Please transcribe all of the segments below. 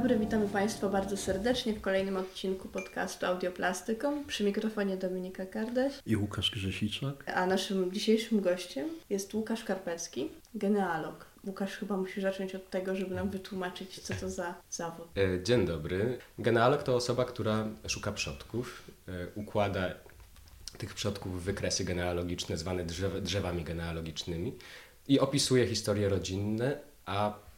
dobry, witamy Państwa bardzo serdecznie w kolejnym odcinku podcastu Audioplastyką. Przy mikrofonie Dominika Kardaś. I Łukasz Grzesiczak. A naszym dzisiejszym gościem jest Łukasz Karpecki, genealog. Łukasz chyba musi zacząć od tego, żeby nam wytłumaczyć, co to za zawód. E, dzień dobry. Genealog to osoba, która szuka przodków, e, układa tych przodków w wykresy genealogiczne, zwane drzew, drzewami genealogicznymi i opisuje historie rodzinne, a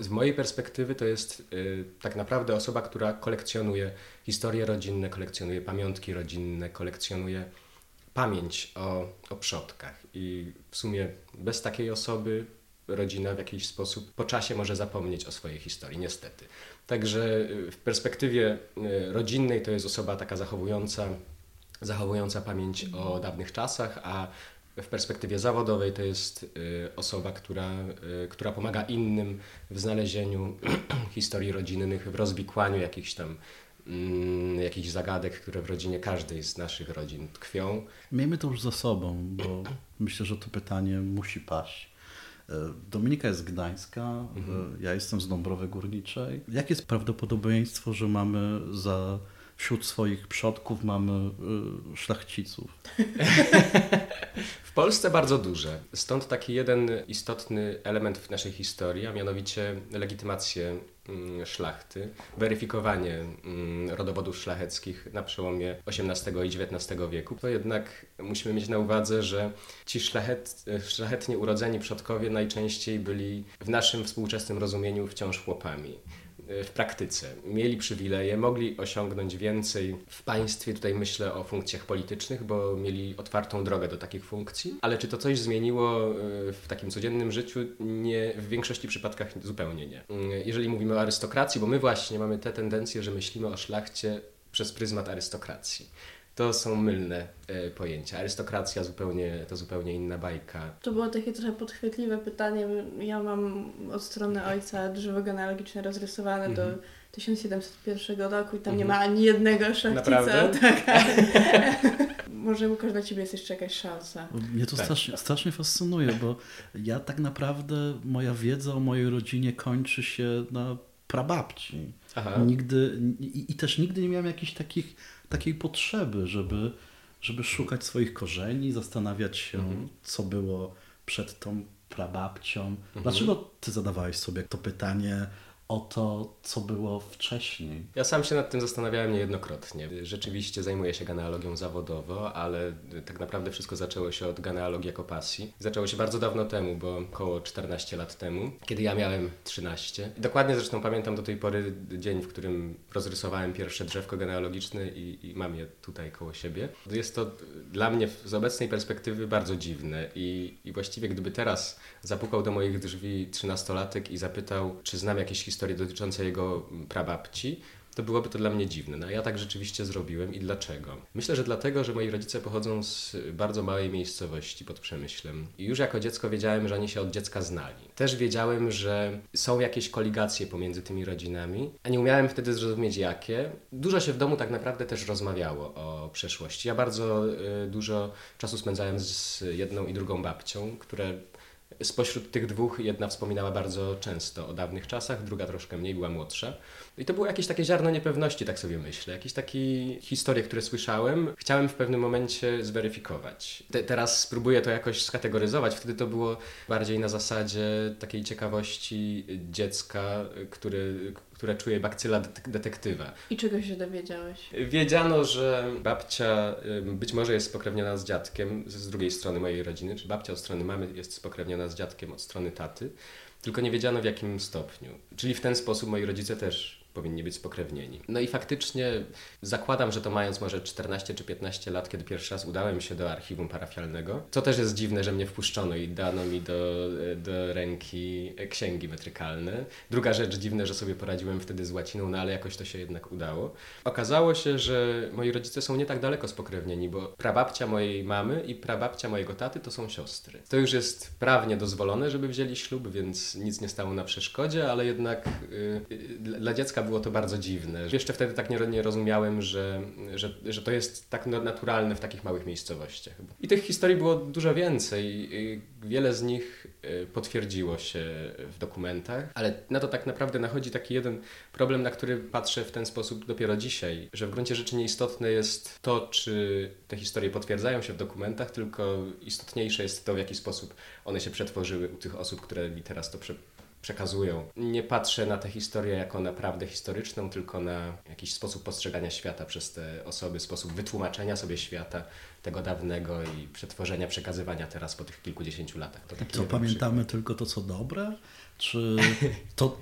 z, mojej perspektywy to jest y, tak naprawdę osoba, która kolekcjonuje historie rodzinne, kolekcjonuje pamiątki rodzinne, kolekcjonuje pamięć o, o przodkach. I w sumie bez takiej osoby rodzina w jakiś sposób po czasie może zapomnieć o swojej historii, niestety. Także y, w perspektywie y, rodzinnej to jest osoba taka zachowująca, zachowująca pamięć o dawnych czasach, a w perspektywie zawodowej to jest y, osoba, która, y, która pomaga innym w znalezieniu historii rodzinnych, w rozwikłaniu jakichś tam mm, jakichś zagadek, które w rodzinie każdej z naszych rodzin tkwią. Miejmy to już za sobą, bo myślę, że to pytanie musi paść. E, Dominika jest z Gdańska, mhm. E, ja jestem z Dąbrowy Górniczej. Jakie jest prawdopodobieństwo, że mamy za wśród swoich przodków mamy y, szlachciców. w Polsce bardzo duże. Stąd taki jeden istotny element w naszej historii, a mianowicie legitymację mm, szlachty, weryfikowanie mm, rodowodów szlacheckich na przełomie XVIII i XIX wieku. To jednak musimy mieć na uwadze, że ci szlachet, szlachetnie urodzeni przodkowie najczęściej byli w naszym współczesnym rozumieniu wciąż chłopami w praktyce. Mieli przywileje, mogli osiągnąć więcej w państwie, tutaj myślę o funkcjach politycznych, bo mieli otwartą drogę do takich funkcji, ale czy to coś zmieniło e, w takim codziennym życiu? Nie, w większości przypadkach zupełnie nie. Mm, jeżeli mówimy o arystokracji, bo my właśnie mamy tę tendencję, że myślimy o szlachcie przez pryzmat arystokracji to są mylne e, pojęcia. Arystokracja zupełnie, to zupełnie inna bajka. To było takie trochę podchwytliwe pytanie. Ja mam od strony ojca drzewo genealogiczne rozrysowane do 1701 mhm. roku i tam nie ma mhm. ani jednego szlachcica. Tak. Może Łukasz, dla Ciebie jest jeszcze jakaś szansa. Mnie to tak. strasznie, strasznie fascynuje, bo ja tak naprawdę, moja wiedza o mojej rodzinie kończy się na prababci. Aha. Nigdy, i, i, też nigdy nie miałem jakichś takich takiej potrzeby, żeby, żeby szukać swoich korzeni, zastanawiać się, mhm. co było przed tą prababcią. Mhm. Dlaczego ty zadawałeś sobie to pytanie o to, co było wcześniej. Ja sam się nad tym zastanawiałem niejednokrotnie. Rzeczywiście zajmuję się genealogią zawodowo, ale tak naprawdę wszystko zaczęło się od genealogii jako pasji. Zaczęło się bardzo dawno temu, bo około 14 lat temu, kiedy ja miałem 13. Dokładnie zresztą pamiętam do tej pory dzień, w którym rozrysowałem pierwsze drzewko genealogiczne i, i mam je tutaj koło siebie. Jest to dla mnie z obecnej perspektywy bardzo dziwne i, i właściwie gdyby teraz zapukał do moich drzwi 13-latek i zapytał, czy znam jakieś historie historię dotyczącą jego prababci, to byłoby to dla mnie dziwne. No, a ja tak rzeczywiście zrobiłem i dlaczego? Myślę, że dlatego, że moi rodzice pochodzą z bardzo małej miejscowości pod Przemyślem. I już jako dziecko wiedziałem, że oni się od dziecka znali. Też wiedziałem, że są jakieś koligacje pomiędzy tymi rodzinami, a nie umiałem wtedy zrozumieć jakie. Dużo się w domu tak naprawdę też rozmawiało o przeszłości. Ja bardzo y, dużo czasu spędzałem z jedną i drugą babcią, które Spośród tych dwóch jedna wspominała bardzo często o dawnych czasach, druga troszkę mniej, była młodsza. I to było jakieś takie ziarno niepewności, tak sobie myślę. Jakieś takie historie, które słyszałem, chciałem w pewnym momencie zweryfikować. Te, teraz spróbuję to jakoś skategoryzować. Wtedy to było bardziej na zasadzie takiej ciekawości dziecka, który, które czuje bakcyla detektywa. I czego się dowiedziałeś? Wiedziano, że babcia być może jest spokrewniona z dziadkiem z drugiej strony mojej rodziny, czy babcia od strony mamy jest spokrewniona z dziadkiem od strony taty, tylko nie wiedziano w jakim stopniu. Czyli w ten sposób moi rodzice też powinni być spokrewnieni. No i faktycznie zakładam, że to mając może 14 czy 15 lat, kiedy pierwszy raz udałem się do archiwum parafialnego, co też jest dziwne, że mnie wpuszczono i dano mi do, do ręki księgi metrykalne. Druga rzecz dziwne, że sobie poradziłem wtedy z łaciną, no ale jakoś to się jednak udało. Okazało się, że moi rodzice są nie tak daleko spokrewnieni, bo prababcia mojej mamy i prababcia mojego taty to są siostry. To już jest prawnie dozwolone, żeby wzięli ślub, więc nic nie stało na przeszkodzie, ale jednak yy, dla dziecka było to bardzo dziwne. Jeszcze wtedy tak nie, nie rozumiałem, że, że, że to jest tak naturalne w takich małych miejscowościach. I tych historii było dużo więcej. Wiele z nich y, potwierdziło się w dokumentach, ale na to tak naprawdę nachodzi taki jeden problem, na który patrzę w ten sposób dopiero dzisiaj, że w gruncie rzeczy nieistotne jest to, czy te historie potwierdzają się w dokumentach, tylko istotniejsze jest to, w jaki sposób one się przetworzyły u tych osób, które mi teraz to prze przekazują. Nie patrzę na tę historię jako naprawdę historyczną, tylko na jakiś sposób postrzegania świata przez te osoby, sposób wytłumaczenia sobie świata tego dawnego i przetworzenia, przekazywania teraz po tych kilkudziesięciu latach. To co, pamiętamy przykład. tylko to, co dobre? Czy, to,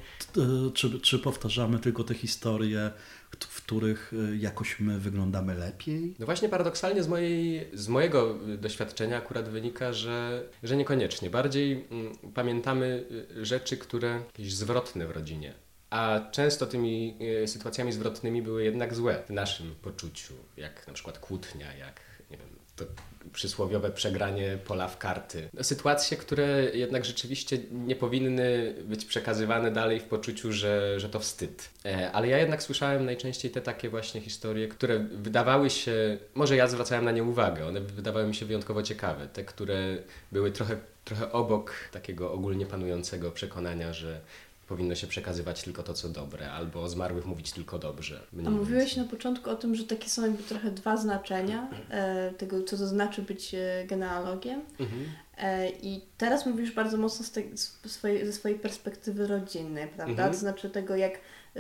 czy, czy powtarzamy tylko te historie, w których y, jakoś my wyglądamy lepiej? No właśnie paradoksalnie z, mojej, z mojego y, doświadczenia akurat wynika, że, że niekoniecznie. Bardziej mm, pamiętamy y, rzeczy, które jakieś zwrotne w rodzinie. A często tymi sytuacjami zwrotnymi były jednak złe w naszym poczuciu, jak na przykład kłótnia, jak nie wiem, to przysłowiowe przegranie pola w karty. Sytuacje, które jednak rzeczywiście nie powinny być przekazywane dalej w poczuciu, że, że to wstyd. E, ale ja jednak słyszałem najczęściej te takie właśnie historie, które wydawały się, może ja zwracałem na nie uwagę, one wydawały mi się wyjątkowo ciekawe. Te, które były trochę, trochę obok takiego ogólnie panującego przekonania, że powinno się przekazywać tylko to, co dobre, albo o zmarłych mówić tylko dobrze. A mówiłeś na początku o tym, że takie są jakby trochę dwa znaczenia e, tego, co to znaczy być e, genealogiem. Mhm. E, I teraz mówisz bardzo mocno z, te, z swojej, ze swojej perspektywy rodzinnej, prawda? Mhm. To znaczy tego, jak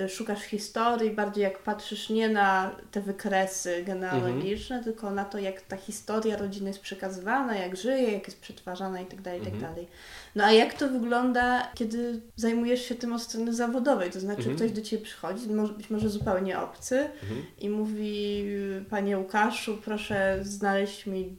szukasz historii, bardziej jak patrzysz nie na te wykresy genealogiczne, mhm. tylko na to, jak ta historia rodziny jest przekazywana, jak żyje, jak jest przetwarzana itd., tak itd. Tak mhm. No a jak to wygląda, kiedy zajmujesz się tym od strony zawodowej? To znaczy, mhm. ktoś do Ciebie przychodzi, może, być może zupełnie obcy mhm. i mówi, Panie Łukaszu, proszę znaleźć mi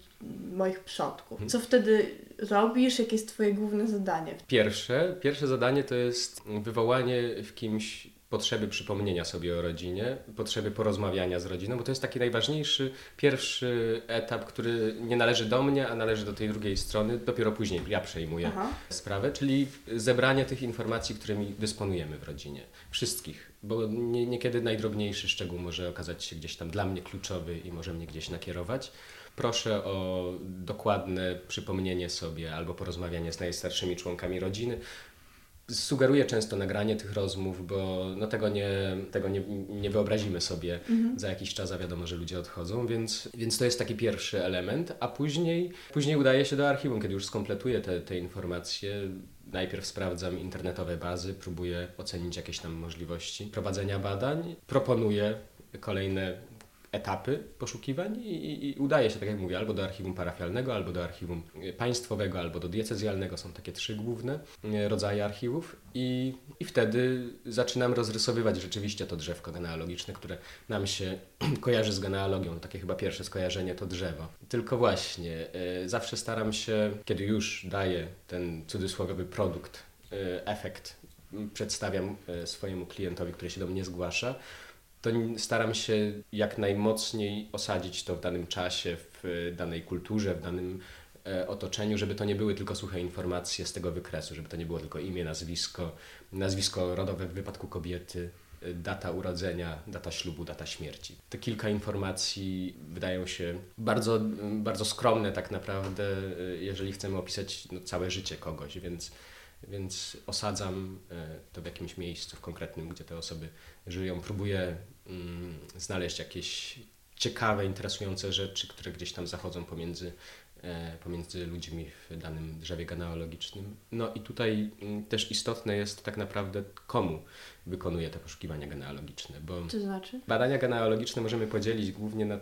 moich przodków. Co wtedy robisz? Jakie jest Twoje główne zadanie? Pierwsze, pierwsze zadanie to jest wywołanie w kimś potrzeby przypomnienia sobie o rodzinie, potrzeby porozmawiania z rodziną, bo to jest taki najważniejszy, pierwszy etap, który nie należy do mnie, a należy do tej drugiej strony. Dopiero później ja przejmuję Aha. sprawę, czyli zebranie tych informacji, którymi dysponujemy w rodzinie. Wszystkich, bo nie, niekiedy najdrobniejszy szczegół może okazać się gdzieś tam dla mnie kluczowy i może mnie gdzieś nakierować. Proszę o dokładne przypomnienie sobie albo porozmawianie z najstarszymi członkami rodziny, sugeruję często nagranie tych rozmów, bo no tego, nie, tego nie, nie wyobrazimy sobie mhm. za jakiś czas, a wiadomo, że ludzie odchodzą, więc, więc to jest taki pierwszy element, a później, później udaje się do archiwum, kiedy już skompletuję te, te informacje. Najpierw sprawdzam internetowe bazy, próbuję ocenić jakieś tam możliwości prowadzenia badań, proponuję kolejne etapy poszukiwań i, i, i, udaje się, tak jak mówię, albo do archiwum parafialnego, albo do archiwum państwowego, albo do diecezjalnego. Są takie trzy główne e, rodzaje archiwów i, i wtedy zaczynam rozrysowywać rzeczywiście to drzewko genealogiczne, które nam się kojarzy z genealogią. Takie chyba pierwsze skojarzenie to drzewo. Tylko właśnie, y, zawsze staram się, kiedy już daję ten cudzysłowiowy produkt, y, efekt, przedstawiam y, swojemu klientowi, który się do mnie zgłasza, to staram się jak najmocniej osadzić to w danym czasie, w danej kulturze, w danym e, otoczeniu, żeby to nie były tylko suche informacje z tego wykresu, żeby to nie było tylko imię, nazwisko, nazwisko rodowe w wypadku kobiety, e, data urodzenia, data ślubu, data śmierci. Te kilka informacji wydają się bardzo, bardzo skromne tak naprawdę, e, jeżeli chcemy opisać no, całe życie kogoś, więc więc osadzam e, to w jakimś miejscu w konkretnym, gdzie te osoby żyją. Próbuję mm, znaleźć jakieś ciekawe, interesujące rzeczy, które gdzieś tam zachodzą pomiędzy, e, pomiędzy ludźmi w danym drzewie genealogicznym. No i tutaj mm, też istotne jest tak naprawdę komu wykonuje te poszukiwania genealogiczne, bo to znaczy? badania genealogiczne możemy podzielić głównie na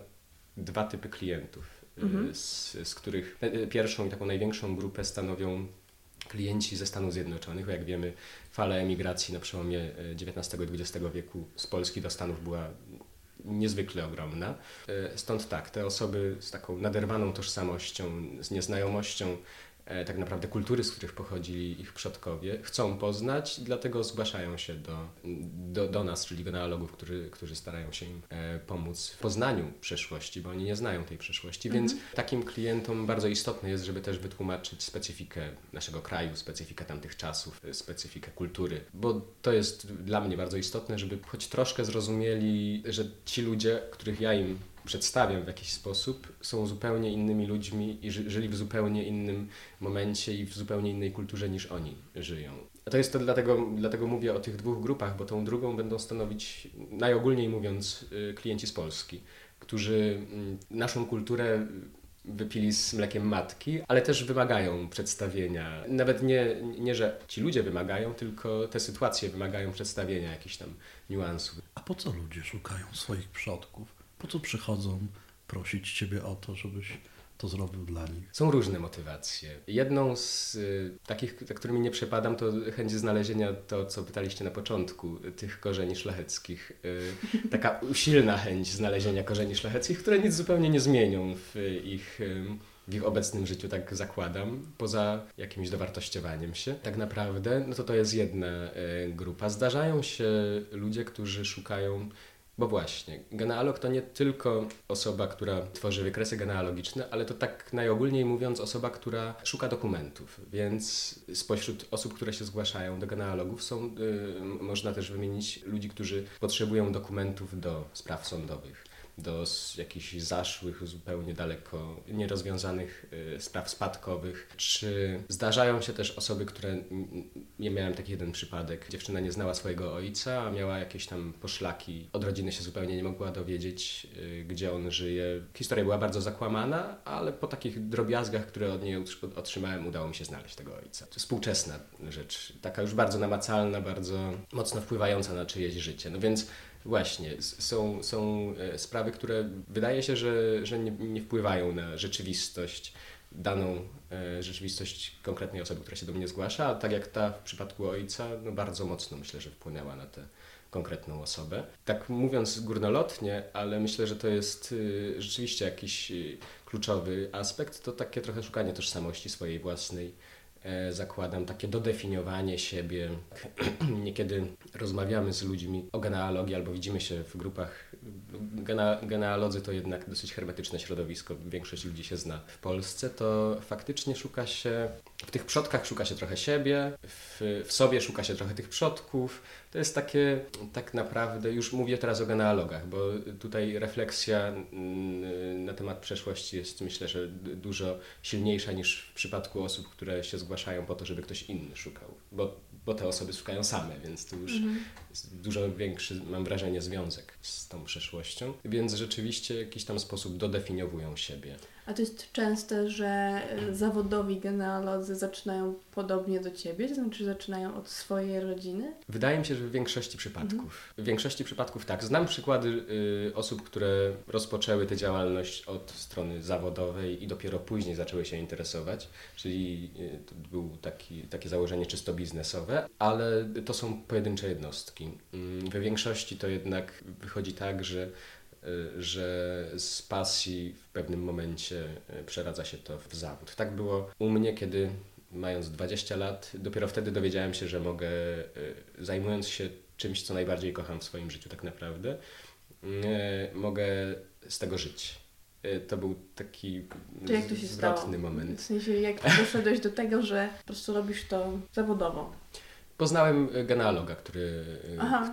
dwa typy klientów, e, mhm. z, z których pierwszą i taką największą grupę stanowią klienci ze Stanów Zjednoczonych. Jak wiemy, fala emigracji na przełomie XIX i XX wieku z Polski do Stanów była niezwykle ogromna. E, stąd tak, te osoby z taką naderwaną tożsamością, z nieznajomością e, tak naprawdę kultury, z których pochodzili ich przodkowie, chcą poznać, dlatego zgłaszają się do, do, do nas, czyli genealogów, którzy, którzy starają się im e, pomóc w poznaniu przeszłości, bo oni nie znają tej przeszłości, mhm. więc takim klientom bardzo istotne jest, żeby też wytłumaczyć specyfikę naszego kraju, specyfikę tamtych czasów, specyfikę kultury, bo to jest dla mnie bardzo istotne, żeby choć troszkę zrozumieli, że ci ludzie, których ja im przedstawiam w jakiś sposób, są zupełnie innymi ludźmi i żyli w zupełnie innym momencie i w zupełnie innej kulturze niż oni żyją. A to jest to dlatego, dlatego mówię o tych dwóch grupach, bo tą drugą będą stanowić, najogólniej mówiąc, y, klienci z Polski, którzy mm, naszą kulturę wypili z mlekiem matki, ale też wymagają przedstawienia. Nawet nie, nie, że ci ludzie wymagają, tylko te sytuacje wymagają przedstawienia jakichś tam niuansów. A po co ludzie szukają swoich przodków? Po co przychodzą prosić Ciebie o to, żebyś to zrobił dla nich? Są różne motywacje. Jedną z y, takich, za którymi nie przepadam, to chęć znalezienia to, co pytaliście na początku, tych korzeni szlacheckich. Y, taka usilna chęć znalezienia korzeni szlacheckich, które nic zupełnie nie zmienią w ich. Y, w ich obecnym życiu, tak zakładam, poza jakimś dowartościowaniem się, tak naprawdę, no to to jest jedna y, grupa. Zdarzają się ludzie, którzy szukają bo właśnie, genealog to nie tylko osoba, która tworzy wykresy genealogiczne, ale to tak najogólniej mówiąc osoba, która szuka dokumentów. Więc spośród osób, które się zgłaszają do genealogów są, yy, można też wymienić ludzi, którzy potrzebują dokumentów do spraw sądowych do jakichś zaszłych, zupełnie daleko nierozwiązanych y, spraw spadkowych. Czy zdarzają się też osoby, które. Nie miałem taki jeden przypadek. Dziewczyna nie znała swojego ojca, a miała jakieś tam poszlaki. Od rodziny się zupełnie nie mogła dowiedzieć, y, gdzie on żyje. Historia była bardzo zakłamana, ale po takich drobiazgach, które od niej otrzymałem, udało mi się znaleźć tego ojca. Współczesna rzecz, taka już bardzo namacalna, bardzo mocno wpływająca na czyjeś życie. No więc Właśnie, są, są e, sprawy, które wydaje się, że, że nie, nie wpływają na rzeczywistość, daną e, rzeczywistość konkretnej osoby, która się do mnie zgłasza, a tak jak ta w przypadku ojca, no bardzo mocno myślę, że wpłynęła na tę konkretną osobę. Tak mówiąc górnolotnie, ale myślę, że to jest e, rzeczywiście jakiś kluczowy aspekt, to takie trochę szukanie tożsamości swojej własnej zakładam, takie dodefiniowanie siebie. Niekiedy rozmawiamy z ludźmi o genealogii albo widzimy się w grupach. Gena, genealodzy to jednak dosyć hermetyczne środowisko, większość ludzi się zna w Polsce, to faktycznie szuka się, w tych przodkach szuka się trochę siebie, w, w sobie szuka się trochę tych przodków, to jest takie, tak naprawdę, już mówię teraz o genealogach, bo tutaj refleksja mm, na temat przeszłości jest myślę, że dużo silniejsza niż w przypadku osób, które się zgłaszają po to, żeby ktoś inny szukał, bo, bo te osoby szukają same, więc tu już mhm. jest dużo większy, mam wrażenie, związek z tą przeszłością, więc rzeczywiście w jakiś tam sposób dodefiniowują siebie. A to jest częste, że e, zawodowi genealodzy zaczynają podobnie do ciebie, to znaczy zaczynają od swojej rodziny? Wydaje mi się, że w większości przypadków. Mhm. W większości przypadków tak. Znam przykłady y, osób, które rozpoczęły tę działalność od strony zawodowej i dopiero później zaczęły się interesować, czyli y, to było taki, takie założenie czysto biznesowe, ale to są pojedyncze jednostki. Y, we większości to jednak wychodzi tak, że że z pasji w pewnym momencie y, przeradza się to w zawód. Tak było u mnie, kiedy mając 20 lat, dopiero wtedy dowiedziałem się, że mogę, y, zajmując się czymś, co najbardziej kocham w swoim życiu tak naprawdę, mogę z tego żyć. To był taki to jak to się zwrotny stało? moment. W sensie, jak doszedłeś do tego, że po prostu robisz to zawodowo? Poznałem genealoga, który,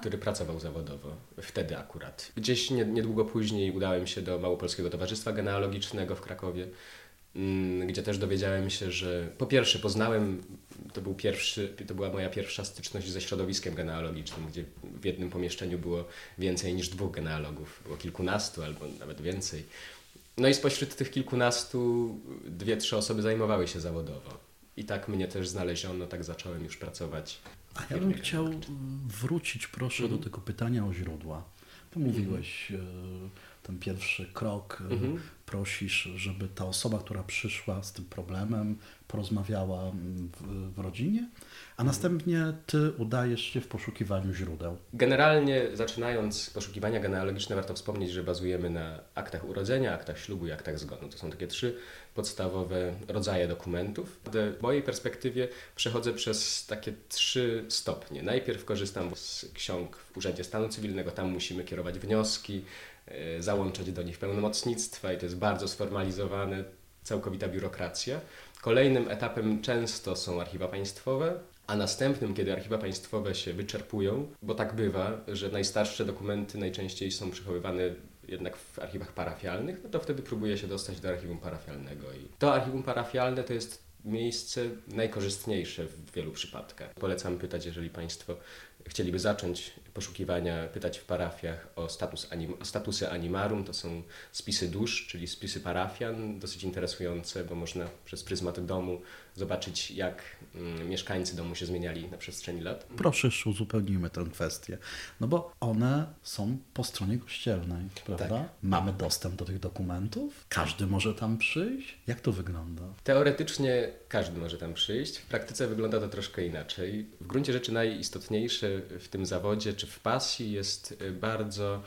który pracował zawodowo, wtedy akurat. Gdzieś niedługo później udałem się do Małopolskiego Towarzystwa Genealogicznego w Krakowie, mm, gdzie też dowiedziałem się, że po pierwsze poznałem, to, był pierwszy, to była moja pierwsza styczność ze środowiskiem genealogicznym, gdzie w jednym pomieszczeniu było więcej niż dwóch genealogów, było kilkunastu albo nawet więcej. No i spośród tych kilkunastu dwie, trzy osoby zajmowały się zawodowo. I tak mnie też znaleziono, tak zacząłem już pracować. A ja bym chciał wrócić proszę do mhm. tego pytania o źródła. To mówiłeś, mhm. Ten pierwszy krok, mhm. prosisz, żeby ta osoba, która przyszła z tym problemem, porozmawiała w, w rodzinie, a następnie ty udajesz się w poszukiwaniu źródeł. Generalnie zaczynając poszukiwania genealogiczne warto wspomnieć, że bazujemy na aktach urodzenia, aktach ślubu i aktach zgonu. To są takie trzy podstawowe rodzaje dokumentów. W mojej perspektywie przechodzę przez takie trzy stopnie. Najpierw korzystam z ksiąg w Urzędzie Stanu Cywilnego, tam musimy kierować wnioski, załączać do nich pełnomocnictwa i to jest bardzo sformalizowane, całkowita biurokracja. Kolejnym etapem często są archiwa państwowe, a następnym, kiedy archiwa państwowe się wyczerpują, bo tak bywa, że najstarsze dokumenty najczęściej są przechowywane jednak w archiwach parafialnych, no to wtedy próbuje się dostać do archiwum parafialnego. I to archiwum parafialne to jest miejsce najkorzystniejsze w wielu przypadkach. Polecam pytać, jeżeli Państwo chcieliby zacząć poszukiwania, pytać w parafiach o, status anim, o statusy animarum, to są spisy dusz, czyli spisy parafian, dosyć interesujące, bo można przez pryzmat domu zobaczyć, jak mm, mieszkańcy domu się zmieniali na przestrzeni lat. Proszę, uzupełnijmy tę kwestię, no bo one są po stronie kościelnej, prawda? Tak. Mamy dostęp do tych dokumentów, każdy może tam przyjść. Jak to wygląda? Teoretycznie każdy może tam przyjść, w praktyce wygląda to troszkę inaczej. W gruncie rzeczy najistotniejsze w tym zawodzie czy w pasji jest y, bardzo,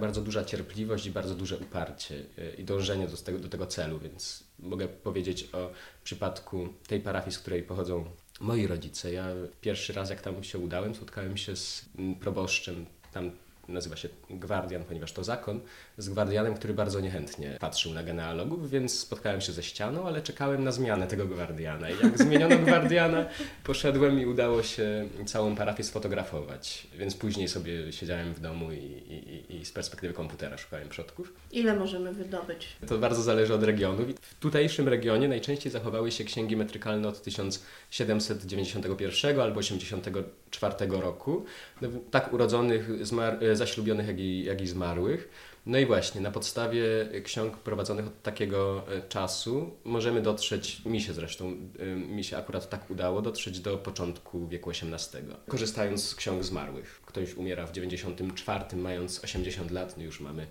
bardzo duża cierpliwość i bardzo duże uparcie y, i dążenie do tego, do tego celu, więc mogę powiedzieć o przypadku tej parafii, z której pochodzą moi rodzice. Ja pierwszy raz, jak tam się udałem, spotkałem się z proboszczem tam nazywa się Gwardian, ponieważ to zakon, z Gwardianem, który bardzo niechętnie patrzył na genealogów, więc spotkałem się ze ścianą, ale czekałem na zmianę tego Gwardiana. I jak zmieniono Gwardiana, poszedłem i udało się całą parafię sfotografować. Więc później sobie siedziałem w domu i, i, i z perspektywy komputera szukałem przodków. Ile możemy wydobyć? To bardzo zależy od regionu. W tutejszym regionie najczęściej zachowały się księgi metrykalne od 1791 albo 84 roku. No, tak urodzonych, zmar zaślubionych, jak i, jak i zmarłych. No i właśnie, na podstawie ksiąg prowadzonych od takiego e, czasu możemy dotrzeć, mi się zresztą, e, mi się akurat tak udało, dotrzeć do początku wieku XVIII, korzystając z ksiąg zmarłych. Ktoś umiera w 94, mając 80 lat, no już mamy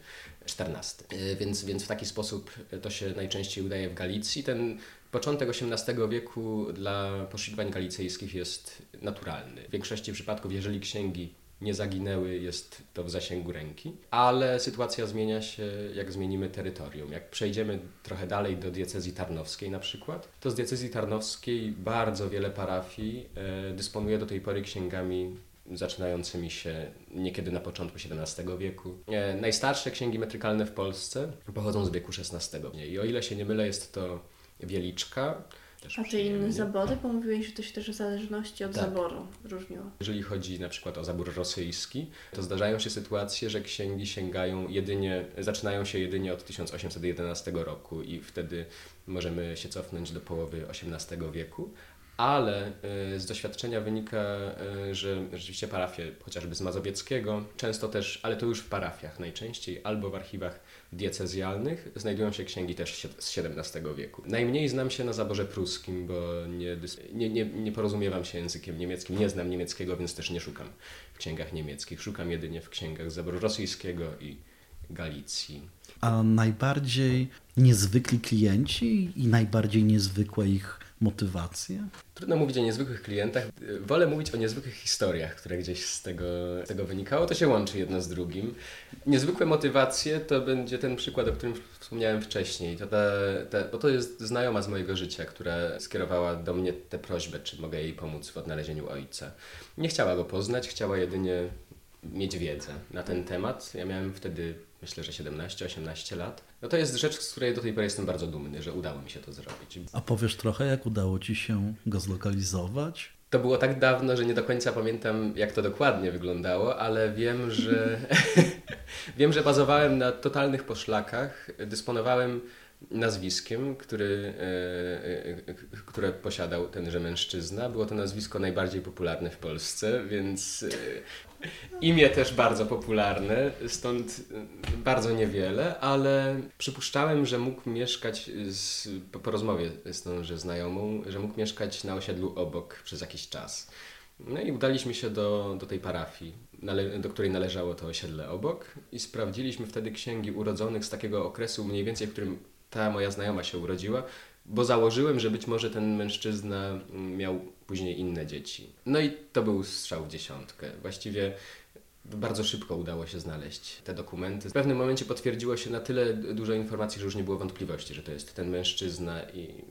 14. E, więc, więc w taki sposób to się najczęściej udaje w Galicji. Ten Początek XVIII wieku dla poszukiwań galicyjskich jest naturalny. W większości przypadków, jeżeli księgi nie zaginęły, jest to w zasięgu ręki. Ale sytuacja zmienia się, jak zmienimy terytorium. Jak przejdziemy trochę dalej do diecezji tarnowskiej na przykład, to z diecezji tarnowskiej bardzo wiele parafii e, dysponuje do tej pory księgami zaczynającymi się niekiedy na początku XVII wieku. E, najstarsze księgi metrykalne w Polsce pochodzą z wieku XVI. I o ile się nie mylę, jest to Wieliczka, też A czy inne zabory? Bo mówiłeś, że to się też w zależności od tak. zaboru różniło. Jeżeli chodzi na przykład o zabór rosyjski, to zdarzają się sytuacje, że księgi sięgają jedynie, zaczynają się jedynie od 1811 roku i wtedy możemy się cofnąć do połowy XVIII wieku, ale y, z doświadczenia wynika, y, że rzeczywiście parafie, chociażby z Mazowieckiego, często też, ale to już w parafiach najczęściej, albo w archiwach diecezjalnych znajdują się księgi też z XVII wieku. Najmniej znam się na zaborze pruskim, bo nie, nie, nie, nie porozumiewam się językiem niemieckim, nie znam niemieckiego, więc też nie szukam w księgach niemieckich. Szukam jedynie w księgach zaboru rosyjskiego i Galicji. A najbardziej niezwykli klienci i najbardziej niezwykłe ich motywacje? Trudno mówić o niezwykłych klientach. Wolę mówić o niezwykłych historiach, które gdzieś z tego, z tego wynikało. To się łączy jedno z drugim. Niezwykłe motywacje to będzie ten przykład, o którym wspomniałem wcześniej. To te, te, bo to jest znajoma z mojego życia, która skierowała do mnie tę prośbę, czy mogę jej pomóc w odnalezieniu ojca. Nie chciała go poznać, chciała jedynie mieć wiedzę na ten temat. Ja miałem wtedy myślę, że 17-18 lat. No to jest rzecz, z której do tej pory jestem bardzo dumny, że udało mi się to zrobić. A powiesz trochę, jak udało Ci się go zlokalizować? To było tak dawno, że nie do końca pamiętam, jak to dokładnie wyglądało, ale wiem, że wiem, że bazowałem na totalnych poszlakach. Dysponowałem nazwiskiem, który, e, e, które posiadał tenże mężczyzna. Było to nazwisko najbardziej popularne w Polsce, więc e, imię też bardzo popularne, stąd bardzo niewiele, ale przypuszczałem, że mógł mieszkać z, po, po rozmowie z tąże znajomą, że mógł mieszkać na osiedlu obok przez jakiś czas. No i udaliśmy się do, do tej parafii, do której należało to osiedle obok i sprawdziliśmy wtedy księgi urodzonych z takiego okresu mniej więcej, w którym ta moja znajoma się urodziła, bo założyłem, że być może ten mężczyzna miał później inne dzieci. No i to był strzał w dziesiątkę. Właściwie bardzo szybko udało się znaleźć te dokumenty. W pewnym momencie potwierdziło się na tyle dużo informacji, że już nie było wątpliwości, że to jest ten mężczyzna i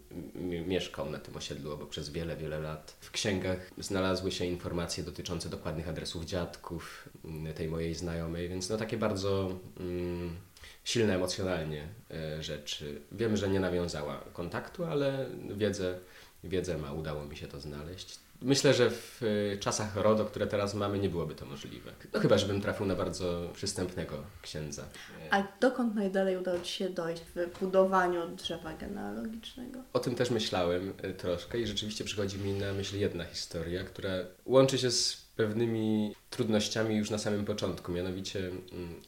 mieszkał na tym osiedlu obok przez wiele, wiele lat. W księgach znalazły się informacje dotyczące dokładnych adresów dziadków tej mojej znajomej, więc no takie bardzo mm, silne emocjonalnie e, rzeczy. Wiem, że nie nawiązała kontaktu, ale wiedzę, wiedzę ma, udało mi się to znaleźć. Myślę, że w y, czasach RODO, które teraz mamy, nie byłoby to możliwe. No chyba, żebym trafił na bardzo przystępnego księdza. A dokąd najdalej udało Ci się dojść w budowaniu drzewa genealogicznego? O tym też myślałem y, troszkę i rzeczywiście przychodzi mi na myśl jedna historia, która łączy się z pewnymi trudnościami już na samym początku. Mianowicie mm,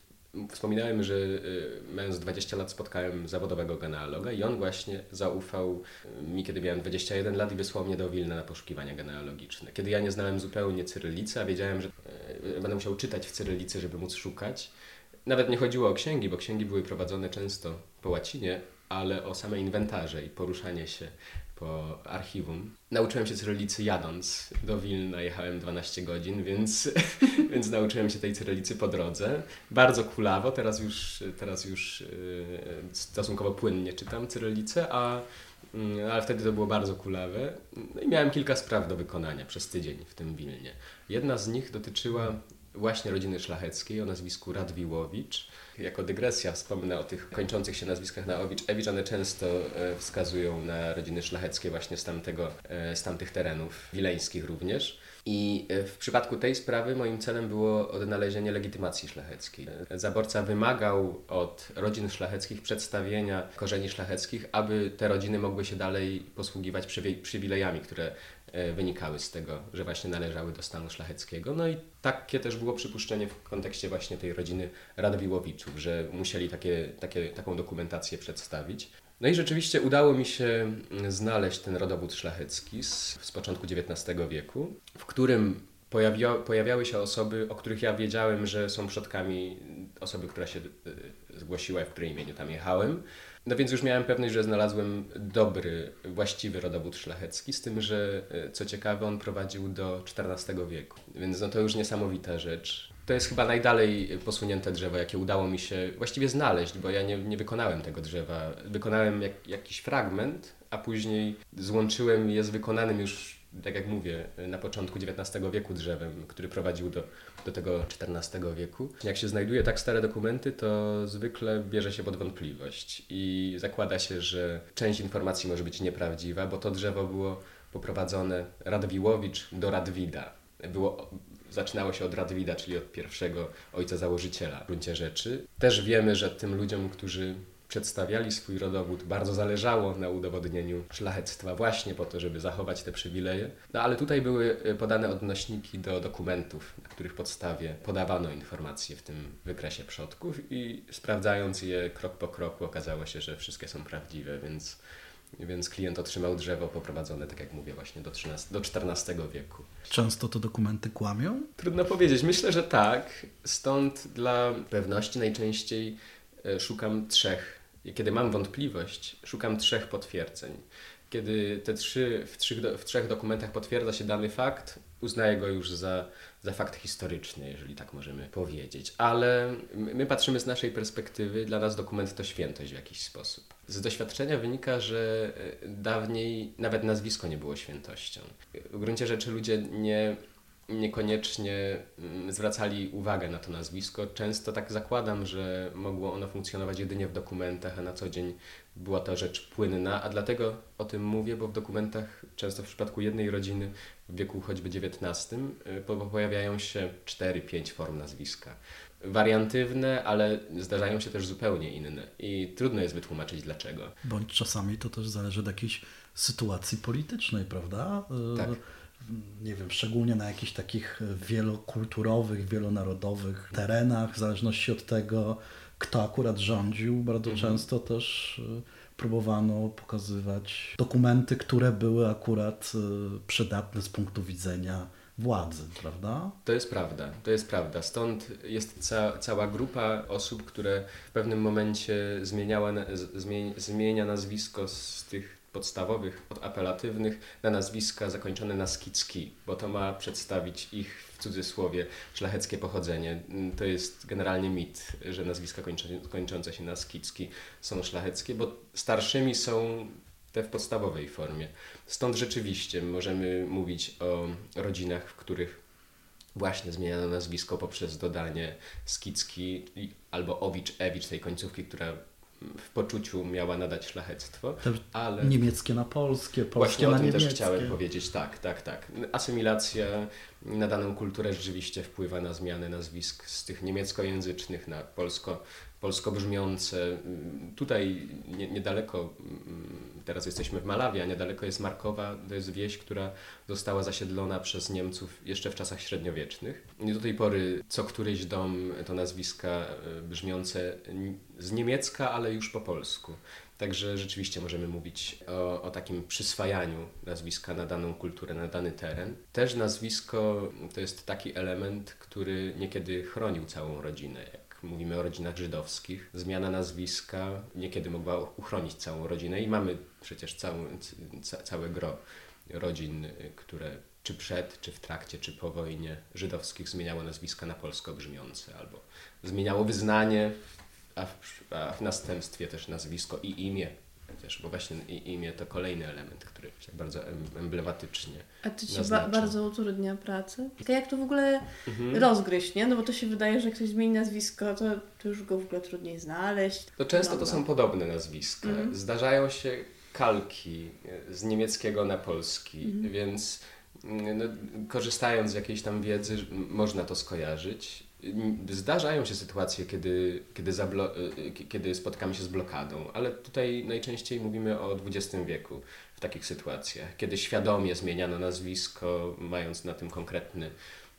Wspominałem, że y, mając 20 lat spotkałem zawodowego genealoga i on właśnie zaufał y, mi, kiedy miałem 21 lat i wysłał mnie do Wilna na poszukiwania genealogiczne. Kiedy ja nie znałem zupełnie cyrylicy, a wiedziałem, że y, będę musiał czytać w cyrylicy, żeby móc szukać. Nawet nie chodziło o księgi, bo księgi były prowadzone często po łacinie, ale o same inwentarze i poruszanie się po archiwum. Nauczyłem się cyrylicy jadąc do Wilna, jechałem 12 godzin, więc, więc nauczyłem się tej cyrylicy po drodze. Bardzo kulawo, teraz już, teraz już yy, stosunkowo płynnie czytam cyrylicę, a, yy, ale wtedy to było bardzo kulawe. No i miałem kilka spraw do wykonania przez tydzień w tym Wilnie. Jedna z nich dotyczyła właśnie rodziny szlacheckiej o nazwisku Radwiłowicz. Jako dygresja wspomnę o tych kończących się nazwiskach na Owicz. Ewicz one często e, wskazują na rodziny szlacheckie właśnie z, tamtego, e, z tamtych terenów, wileńskich również. I e, w przypadku tej sprawy moim celem było odnalezienie legitymacji szlacheckiej. Zaborca wymagał od rodzin szlacheckich przedstawienia korzeni szlacheckich, aby te rodziny mogły się dalej posługiwać przywilejami, które E, wynikały z tego, że właśnie należały do stanu szlacheckiego. No i takie też było przypuszczenie w kontekście właśnie tej rodziny Radwiłowiczów, że musieli takie, takie, taką dokumentację przedstawić. No i rzeczywiście udało mi się znaleźć ten rodowód szlachecki z, z początku XIX wieku, w którym pojawia, pojawiały się osoby, o których ja wiedziałem, że są przodkami osoby, która się e, zgłosiła, w której imieniu tam jechałem. No więc już miałem pewność, że znalazłem dobry, właściwy rodowód szlachecki, z tym, że e, co ciekawe on prowadził do XIV wieku. Więc no to już niesamowita rzecz. To jest chyba najdalej posunięte drzewo, jakie udało mi się właściwie znaleźć, bo ja nie, nie wykonałem tego drzewa. Wykonałem jak, jakiś fragment, a później złączyłem je z wykonanym już tak jak mówię, na początku XIX wieku drzewem, który prowadził do, do tego XIV wieku. Jak się znajduje tak stare dokumenty, to zwykle bierze się pod wątpliwość i zakłada się, że część informacji może być nieprawdziwa, bo to drzewo było poprowadzone Radwiłowicz do Radwida. Było, zaczynało się od Radwida, czyli od pierwszego ojca założyciela w gruncie rzeczy. Też wiemy, że tym ludziom, którzy przedstawiali swój rodowód, bardzo zależało na udowodnieniu szlachectwa właśnie po to, żeby zachować te przywileje. No ale tutaj były e, podane odnośniki do dokumentów, na których podstawie podawano informacje w tym wykresie przodków i sprawdzając je krok po kroku okazało się, że wszystkie są prawdziwe, więc więc klient otrzymał drzewo poprowadzone, tak jak mówię, właśnie do, 13, do XIV wieku. Często te dokumenty kłamią? Trudno powiedzieć. Myślę, że tak. Stąd dla pewności najczęściej e, szukam trzech kiedy mam wątpliwość, szukam trzech potwierdzeń. Kiedy te trzy, w, trzech, w trzech dokumentach potwierdza się dany fakt, uznaję go już za, za fakt historyczny, jeżeli tak możemy powiedzieć. Ale my patrzymy z naszej perspektywy, dla nas dokument to świętość w jakiś sposób. Z doświadczenia wynika, że e, dawniej nawet nazwisko nie było świętością. W gruncie rzeczy ludzie nie niekoniecznie mm, zwracali uwagę na to nazwisko. Często tak zakładam, że mogło ono funkcjonować jedynie w dokumentach, a na co dzień była to rzecz płynna, a dlatego o tym mówię, bo w dokumentach, często w przypadku jednej rodziny w wieku choćby XIX, y, pojawiają się 4-5 form nazwiska. Wariantywne, ale zdarzają się też zupełnie inne i trudno jest wytłumaczyć dlaczego. Bądź czasami to też zależy od jakiejś sytuacji politycznej, prawda? Y, tak nie wiem, szczególnie na jakichś takich wielokulturowych, wielonarodowych terenach, w zależności od tego, kto akurat rządził, bardzo mhm. często też e, próbowano pokazywać dokumenty, które były akurat e, przydatne z punktu widzenia władzy, prawda? To jest prawda, to jest prawda. Stąd jest ca cała grupa osób, które w pewnym momencie zmieniała, zmienia nazwisko z tych podstawowych, apelatywnych na nazwiska zakończone na skicki, bo to ma przedstawić ich w cudzysłowie szlacheckie pochodzenie. To jest generalnie mit, że nazwiska kończące się na skicki są szlacheckie, bo starszymi są te w podstawowej formie. Stąd rzeczywiście możemy mówić o rodzinach, w których właśnie zmieniano nazwisko poprzez dodanie skicki albo owicz, ewicz tej końcówki, która w poczuciu miała nadać szlachectwo, ale... Niemieckie na polskie, polskie na niemieckie. też chciałem powiedzieć, tak, tak, tak. Asymilacja na daną kulturę rzeczywiście wpływa na zmianę nazwisk z tych niemieckojęzycznych na polsko, polsko brzmiące. Tutaj nie, niedaleko, teraz jesteśmy w Malawi, a niedaleko jest Markowa, to jest wieś, która została zasiedlona przez Niemców jeszcze w czasach średniowiecznych. I do tej pory co któryś dom to nazwiska e, brzmiące z niemiecka, ale już po polsku. Także rzeczywiście możemy mówić o, o, takim przyswajaniu nazwiska na daną kulturę, na dany teren. Też nazwisko to jest taki element, który niekiedy chronił całą rodzinę. Mówimy o rodzinach żydowskich, zmiana nazwiska niekiedy mogła uchronić całą rodzinę i mamy przecież całą, ca, całe gro rodzin, które czy przed, czy w trakcie, czy po wojnie żydowskich zmieniało nazwiska na polsko brzmiące albo zmieniało wyznanie a w, a w następstwie też nazwisko i imię też, bo właśnie imię to kolejny element, który bardzo emblematycznie A to Ci ba bardzo utrudnia pracę? Jak to w ogóle mhm. rozgryźć, nie? No bo to się wydaje, że jak ktoś zmieni nazwisko, to, to już go w ogóle trudniej znaleźć. To często to są podobne nazwiska. Mhm. Zdarzają się kalki z niemieckiego na polski, mhm. więc mm, no, korzystając z jakiejś tam wiedzy, można to skojarzyć. Zdarzają się sytuacje, kiedy, kiedy, y, kiedy spotykamy się z blokadą, ale tutaj najczęściej mówimy o XX wieku w takich sytuacjach, kiedy świadomie zmieniano nazwisko, mając na tym konkretny,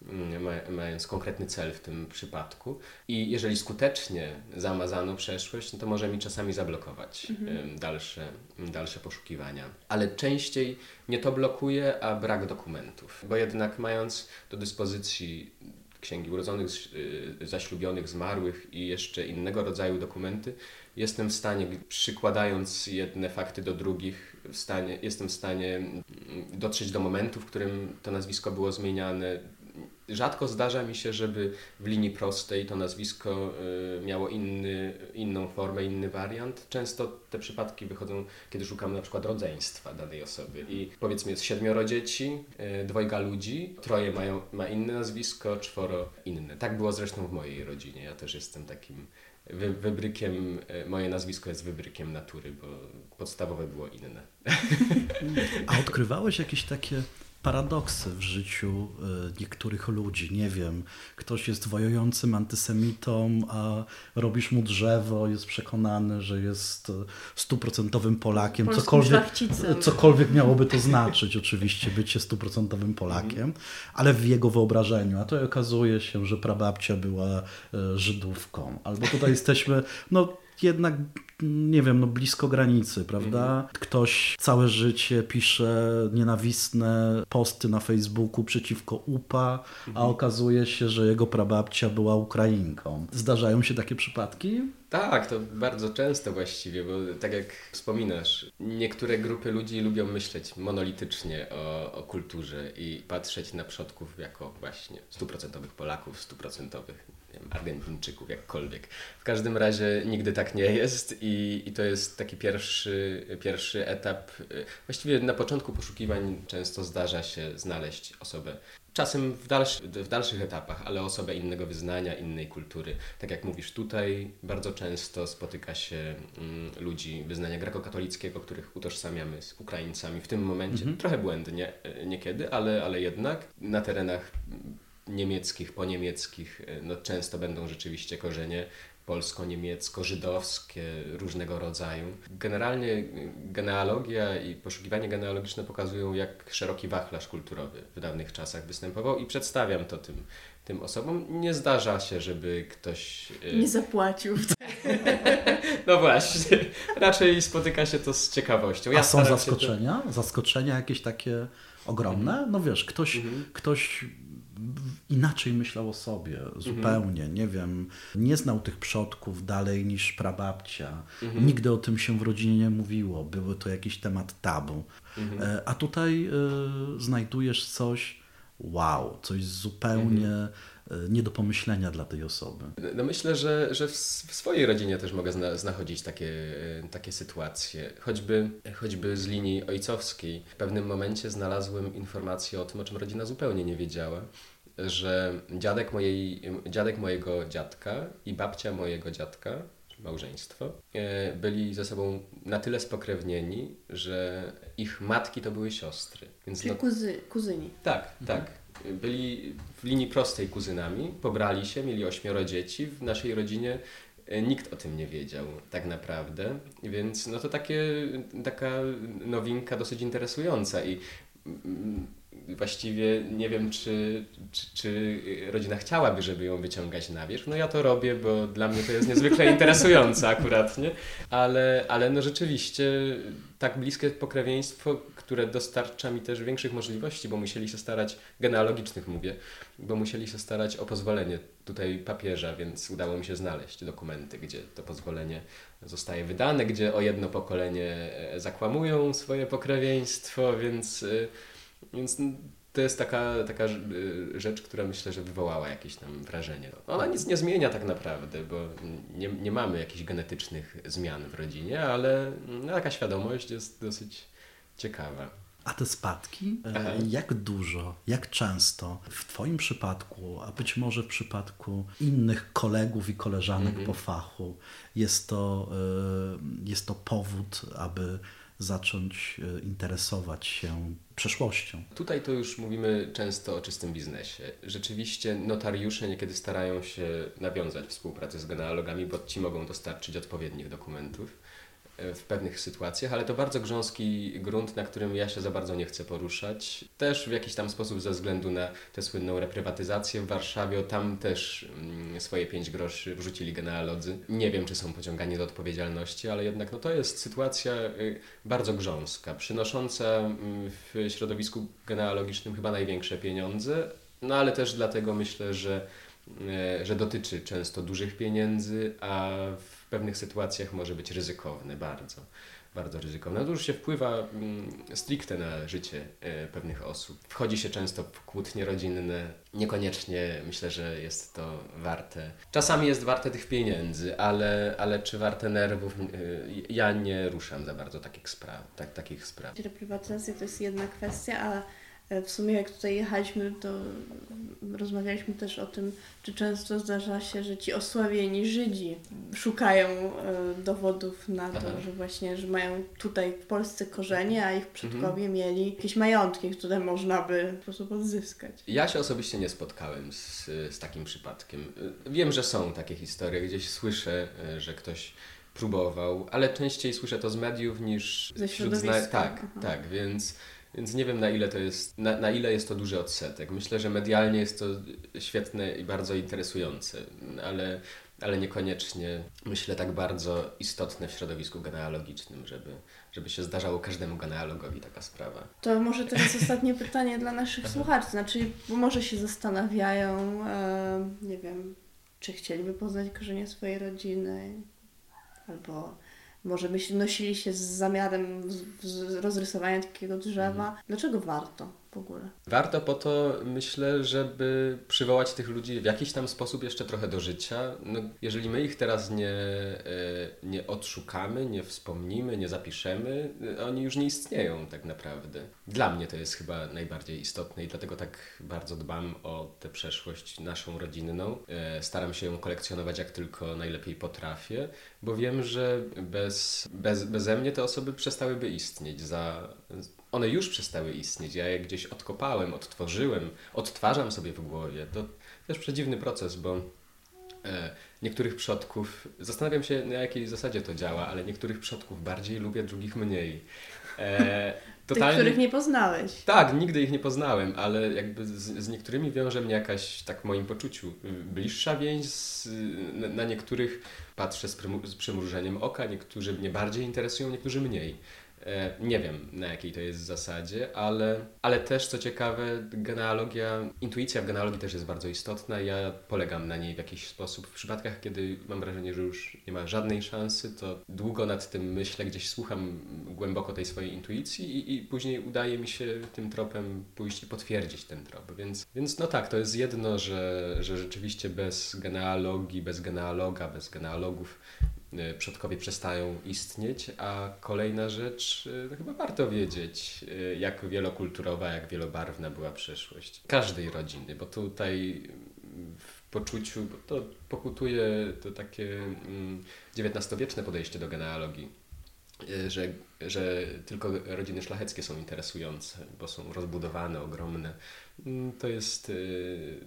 mm, mając konkretny cel w tym przypadku. I jeżeli skutecznie zamazano przeszłość, no to może mi czasami zablokować mhm. dalsze, dalsze poszukiwania. Ale częściej nie to blokuje, a brak dokumentów, bo jednak mając do dyspozycji księgi urodzonych, y, zaślubionych, zmarłych i jeszcze innego rodzaju dokumenty, jestem w stanie, przykładając jedne fakty do drugich, w stanie, jestem w stanie mm, dotrzeć do momentu, w którym to nazwisko było zmieniane, rzadko zdarza mi się, żeby w linii prostej to nazwisko y, miało inny, inną formę, inny wariant. Często te przypadki wychodzą, kiedy szukam na przykład rodzeństwa danej osoby i powiedzmy jest siedmioro dzieci, y, dwojga ludzi, troje mają, ma inne nazwisko, czworo inne. Tak było zresztą w mojej rodzinie. Ja też jestem takim wy, wybrykiem, y, moje nazwisko jest wybrykiem natury, bo podstawowe było inne. A odkrywałeś jakieś takie paradoksy w życiu e, niektórych ludzi. Nie wiem, ktoś jest wojującym antysemitą, a robisz mu drzewo, jest przekonany, że jest e, stuprocentowym Polakiem. Cokolwiek, cokolwiek miałoby to znaczyć, oczywiście, bycie stuprocentowym Polakiem, ale w jego wyobrażeniu. A to okazuje się, że prababcia była e, Żydówką. Albo tutaj jesteśmy, no jednak nie wiem, no blisko granicy, prawda? Mhm. Ktoś całe życie pisze nienawistne posty na Facebooku przeciwko UPA, a mhm. okazuje się, że jego prababcia była Ukrainką. Zdarzają się takie przypadki? Tak, to bardzo często właściwie, bo tak jak wspominasz, niektóre grupy ludzi lubią myśleć monolitycznie o, o kulturze i patrzeć na przodków jako właśnie stuprocentowych Polaków, stuprocentowych wiem, Argentyńczyków, jakkolwiek. W każdym razie nigdy tak nie jest i, i to jest taki pierwszy, pierwszy etap. Właściwie na początku poszukiwań często zdarza się znaleźć osobę Czasem w, dalszy, w dalszych etapach, ale osobę innego wyznania, innej kultury. Tak jak mówisz, tutaj bardzo często spotyka się mm, ludzi wyznania grekokatolickiego, których utożsamiamy z Ukraińcami w tym momencie. Mhm. Trochę błędnie niekiedy, ale, ale jednak na terenach niemieckich, poniemieckich, e, no często będą rzeczywiście korzenie polsko-niemiecko-żydowskie różnego rodzaju. Generalnie genealogia i poszukiwanie genealogiczne pokazują, jak szeroki wachlarz kulturowy w dawnych czasach występował i przedstawiam to tym, tym osobom. Nie zdarza się, żeby ktoś... E, Nie zapłacił. no właśnie. Raczej spotyka się to z ciekawością. Ja A są zaskoczenia? To... Zaskoczenia jakieś takie ogromne. Mhm. No wiesz, ktoś, mhm. ktoś inaczej myślał o sobie zupełnie, mhm. nie wiem, nie znał tych przodków dalej niż prababcia. Mhm. Nigdy o tym się w rodzinie nie mówiło, było to jakiś temat tabu. Mhm. E, a tutaj y, znajdujesz coś, wow, coś zupełnie mhm. E, nie do pomyślenia dla tej osoby. No myślę, że, że w, w swojej rodzinie też mogę zna, znachodzić takie, takie sytuacje. Choćby, choćby z linii ojcowskiej. W pewnym momencie znalazłem informację o tym, o czym rodzina zupełnie nie wiedziała że dziadek, mojej, dziadek mojego dziadka i babcia mojego dziadka, małżeństwo, e, byli ze sobą na tyle spokrewnieni, że ich matki to były siostry. Więc Czyli no, kuzy, kuzyni. Tak, mhm. tak. Byli w linii prostej kuzynami, pobrali się, mieli ośmioro dzieci. W naszej rodzinie e, nikt o tym nie wiedział tak naprawdę, więc no to takie, taka nowinka dosyć interesująca i mm, właściwie nie wiem, czy, czy, czy, rodzina chciałaby, żeby ją wyciągać na wierzch. No ja to robię, bo dla mnie to jest niezwykle interesujące akurat, nie? Ale, ale no rzeczywiście tak bliskie pokrewieństwo, które dostarcza mi też większych możliwości, bo musieli się starać, genealogicznych mówię, bo musieli się starać o pozwolenie tutaj papieża, więc udało mi się znaleźć dokumenty, gdzie to pozwolenie zostaje wydane, gdzie o jedno pokolenie e, zakłamują swoje pokrewieństwo, więc e, więc to jest taka, taka rzecz, która myślę, że wywołała jakieś tam wrażenie. Ona nic nie zmienia tak naprawdę, bo nie, nie mamy jakichś genetycznych zmian w rodzinie, ale no, taka świadomość jest dosyć ciekawa. A te spadki? E, Aha. Jak dużo, jak często w Twoim przypadku, a być może w przypadku innych kolegów i koleżanek mhm. po fachu, jest to, e, jest to powód, aby zacząć e, interesować się przeszłością. Tutaj to już mówimy często o czystym biznesie. Rzeczywiście notariusze niekiedy starają się nawiązać współpracę z genealogami, bo ci mogą dostarczyć odpowiednich dokumentów w pewnych sytuacjach, ale to bardzo grząski grunt, na którym ja się za bardzo nie chcę poruszać. Też w jakiś tam sposób ze względu na tę słynną reprywatyzację w Warszawie, tam też mm, swoje pięć groszy wrzucili genealodzy. Nie wiem, czy są pociągani do odpowiedzialności, ale jednak no, to jest sytuacja y, bardzo grząska, przynosząca mm, w środowisku genealogicznym chyba największe pieniądze, no ale też dlatego myślę, że, y, że dotyczy często dużych pieniędzy, a w pewnych sytuacjach może być ryzykowny, bardzo, bardzo ryzykowny. No już się wpływa mm, stricte na życie e, pewnych osób. Wchodzi się często w kłótnie rodzinne, niekoniecznie myślę, że jest to warte. Czasami jest warte tych pieniędzy, ale, ale czy warte nerwów? E, ja nie ruszam za bardzo takich spraw. Tak, takich spraw. Reprywatyzacja to jest jedna kwestia, a w sumie jak tutaj jechaliśmy, to rozmawialiśmy też o tym, czy często zdarza się, że ci osławieni Żydzi szukają e, dowodów na to, Aha. że właśnie, że mają tutaj w Polsce korzenie, a ich przodkowie mhm. mieli jakieś majątki, które można by w sposób odzyskać. Ja się osobiście nie spotkałem z, z takim przypadkiem. Wiem, że są takie historie, gdzieś słyszę, e, że ktoś próbował, ale częściej słyszę to z mediów niż ze środowiska. Tak, Aha. tak, więc więc nie wiem na ile to jest, na, na ile jest to duży odsetek. Myślę, że medialnie jest to świetne i bardzo interesujące, ale, ale niekoniecznie myślę tak bardzo istotne w środowisku genealogicznym, żeby, żeby się zdarzało każdemu genealogowi taka sprawa. To może teraz ostatnie pytanie dla naszych słuchaczy. Znaczy, bo może się zastanawiają, e, nie wiem, czy chcieliby poznać korzenie swojej rodziny, albo może myśl, nosili się z zamiarem rozrysowania takiego drzewa. Mhm. Dlaczego warto? W ogóle. Warto po to, myślę, żeby przywołać tych ludzi w jakiś tam sposób jeszcze trochę do życia. No, jeżeli my ich teraz nie, e, nie odszukamy, nie wspomnimy, nie zapiszemy, oni już nie istnieją tak naprawdę. Dla mnie to jest chyba najbardziej istotne i dlatego tak bardzo dbam o tę przeszłość naszą rodzinną. E, staram się ją kolekcjonować jak tylko najlepiej potrafię, bo wiem, że bez, bez, beze mnie te osoby przestałyby istnieć za one już przestały istnieć. Ja je gdzieś odkopałem, odtworzyłem, odtwarzam sobie w głowie. To też przedziwny proces, bo e, niektórych przodków, zastanawiam się na jakiej zasadzie to działa, ale niektórych przodków bardziej lubię, drugich mniej. E, totalnie... Tych, których nie poznałeś. Tak, nigdy ich nie poznałem, ale jakby z, z niektórymi wiąże mnie jakaś, tak w moim poczuciu, bliższa więź. Z, na, na, niektórych patrzę z, z przymrużeniem oka, niektórzy mnie bardziej interesują, niektórzy mniej. E, nie wiem na jakiej to jest zasadzie, ale, ale też co ciekawe, genealogia, intuicja w genealogii też jest bardzo istotna. Ja polegam na niej w jakiś sposób. W przypadkach, kiedy mam wrażenie, że już nie ma żadnej szansy, to długo nad tym myślę, gdzieś słucham głęboko tej swojej intuicji i, i później udaje mi się tym tropem pójść i potwierdzić ten trop. Więc, więc no tak, to jest jedno, że, że rzeczywiście bez genealogii, bez genealoga, bez genealogów przodkowie przestają istnieć, a kolejna rzecz, y, no chyba warto wiedzieć, y, jak wielokulturowa, jak wielobarwna była przeszłość każdej rodziny, bo tutaj w poczuciu, to pokutuje to takie XIX-wieczne mm, podejście do genealogii, że, że tylko rodziny szlacheckie są interesujące, bo są rozbudowane, ogromne, Mm, to jest y,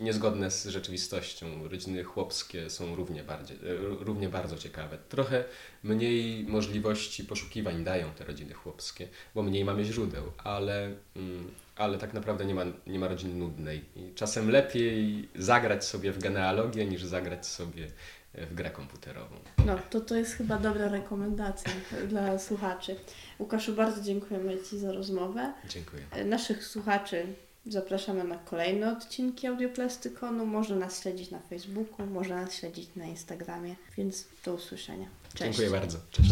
niezgodne z rzeczywistością. Rodziny chłopskie są równie, bardziej, y, równie bardzo ciekawe. Trochę mniej możliwości poszukiwań dają te rodziny chłopskie, bo mniej mamy źródeł, ale, mm, ale tak naprawdę nie ma, nie ma rodziny nudnej. Czasem lepiej zagrać sobie w genealogię niż zagrać sobie w grę komputerową. No, to to jest chyba dobra rekomendacja dla słuchaczy. Łukaszu, bardzo dziękujemy Ci za rozmowę. Dziękuję. Naszych słuchaczy Zapraszamy na kolejne odcinki Audioplastykonu. Można nas śledzić na Facebooku, można nas śledzić na Instagramie, więc do usłyszenia. Cześć. Dziękuję bardzo. Cześć.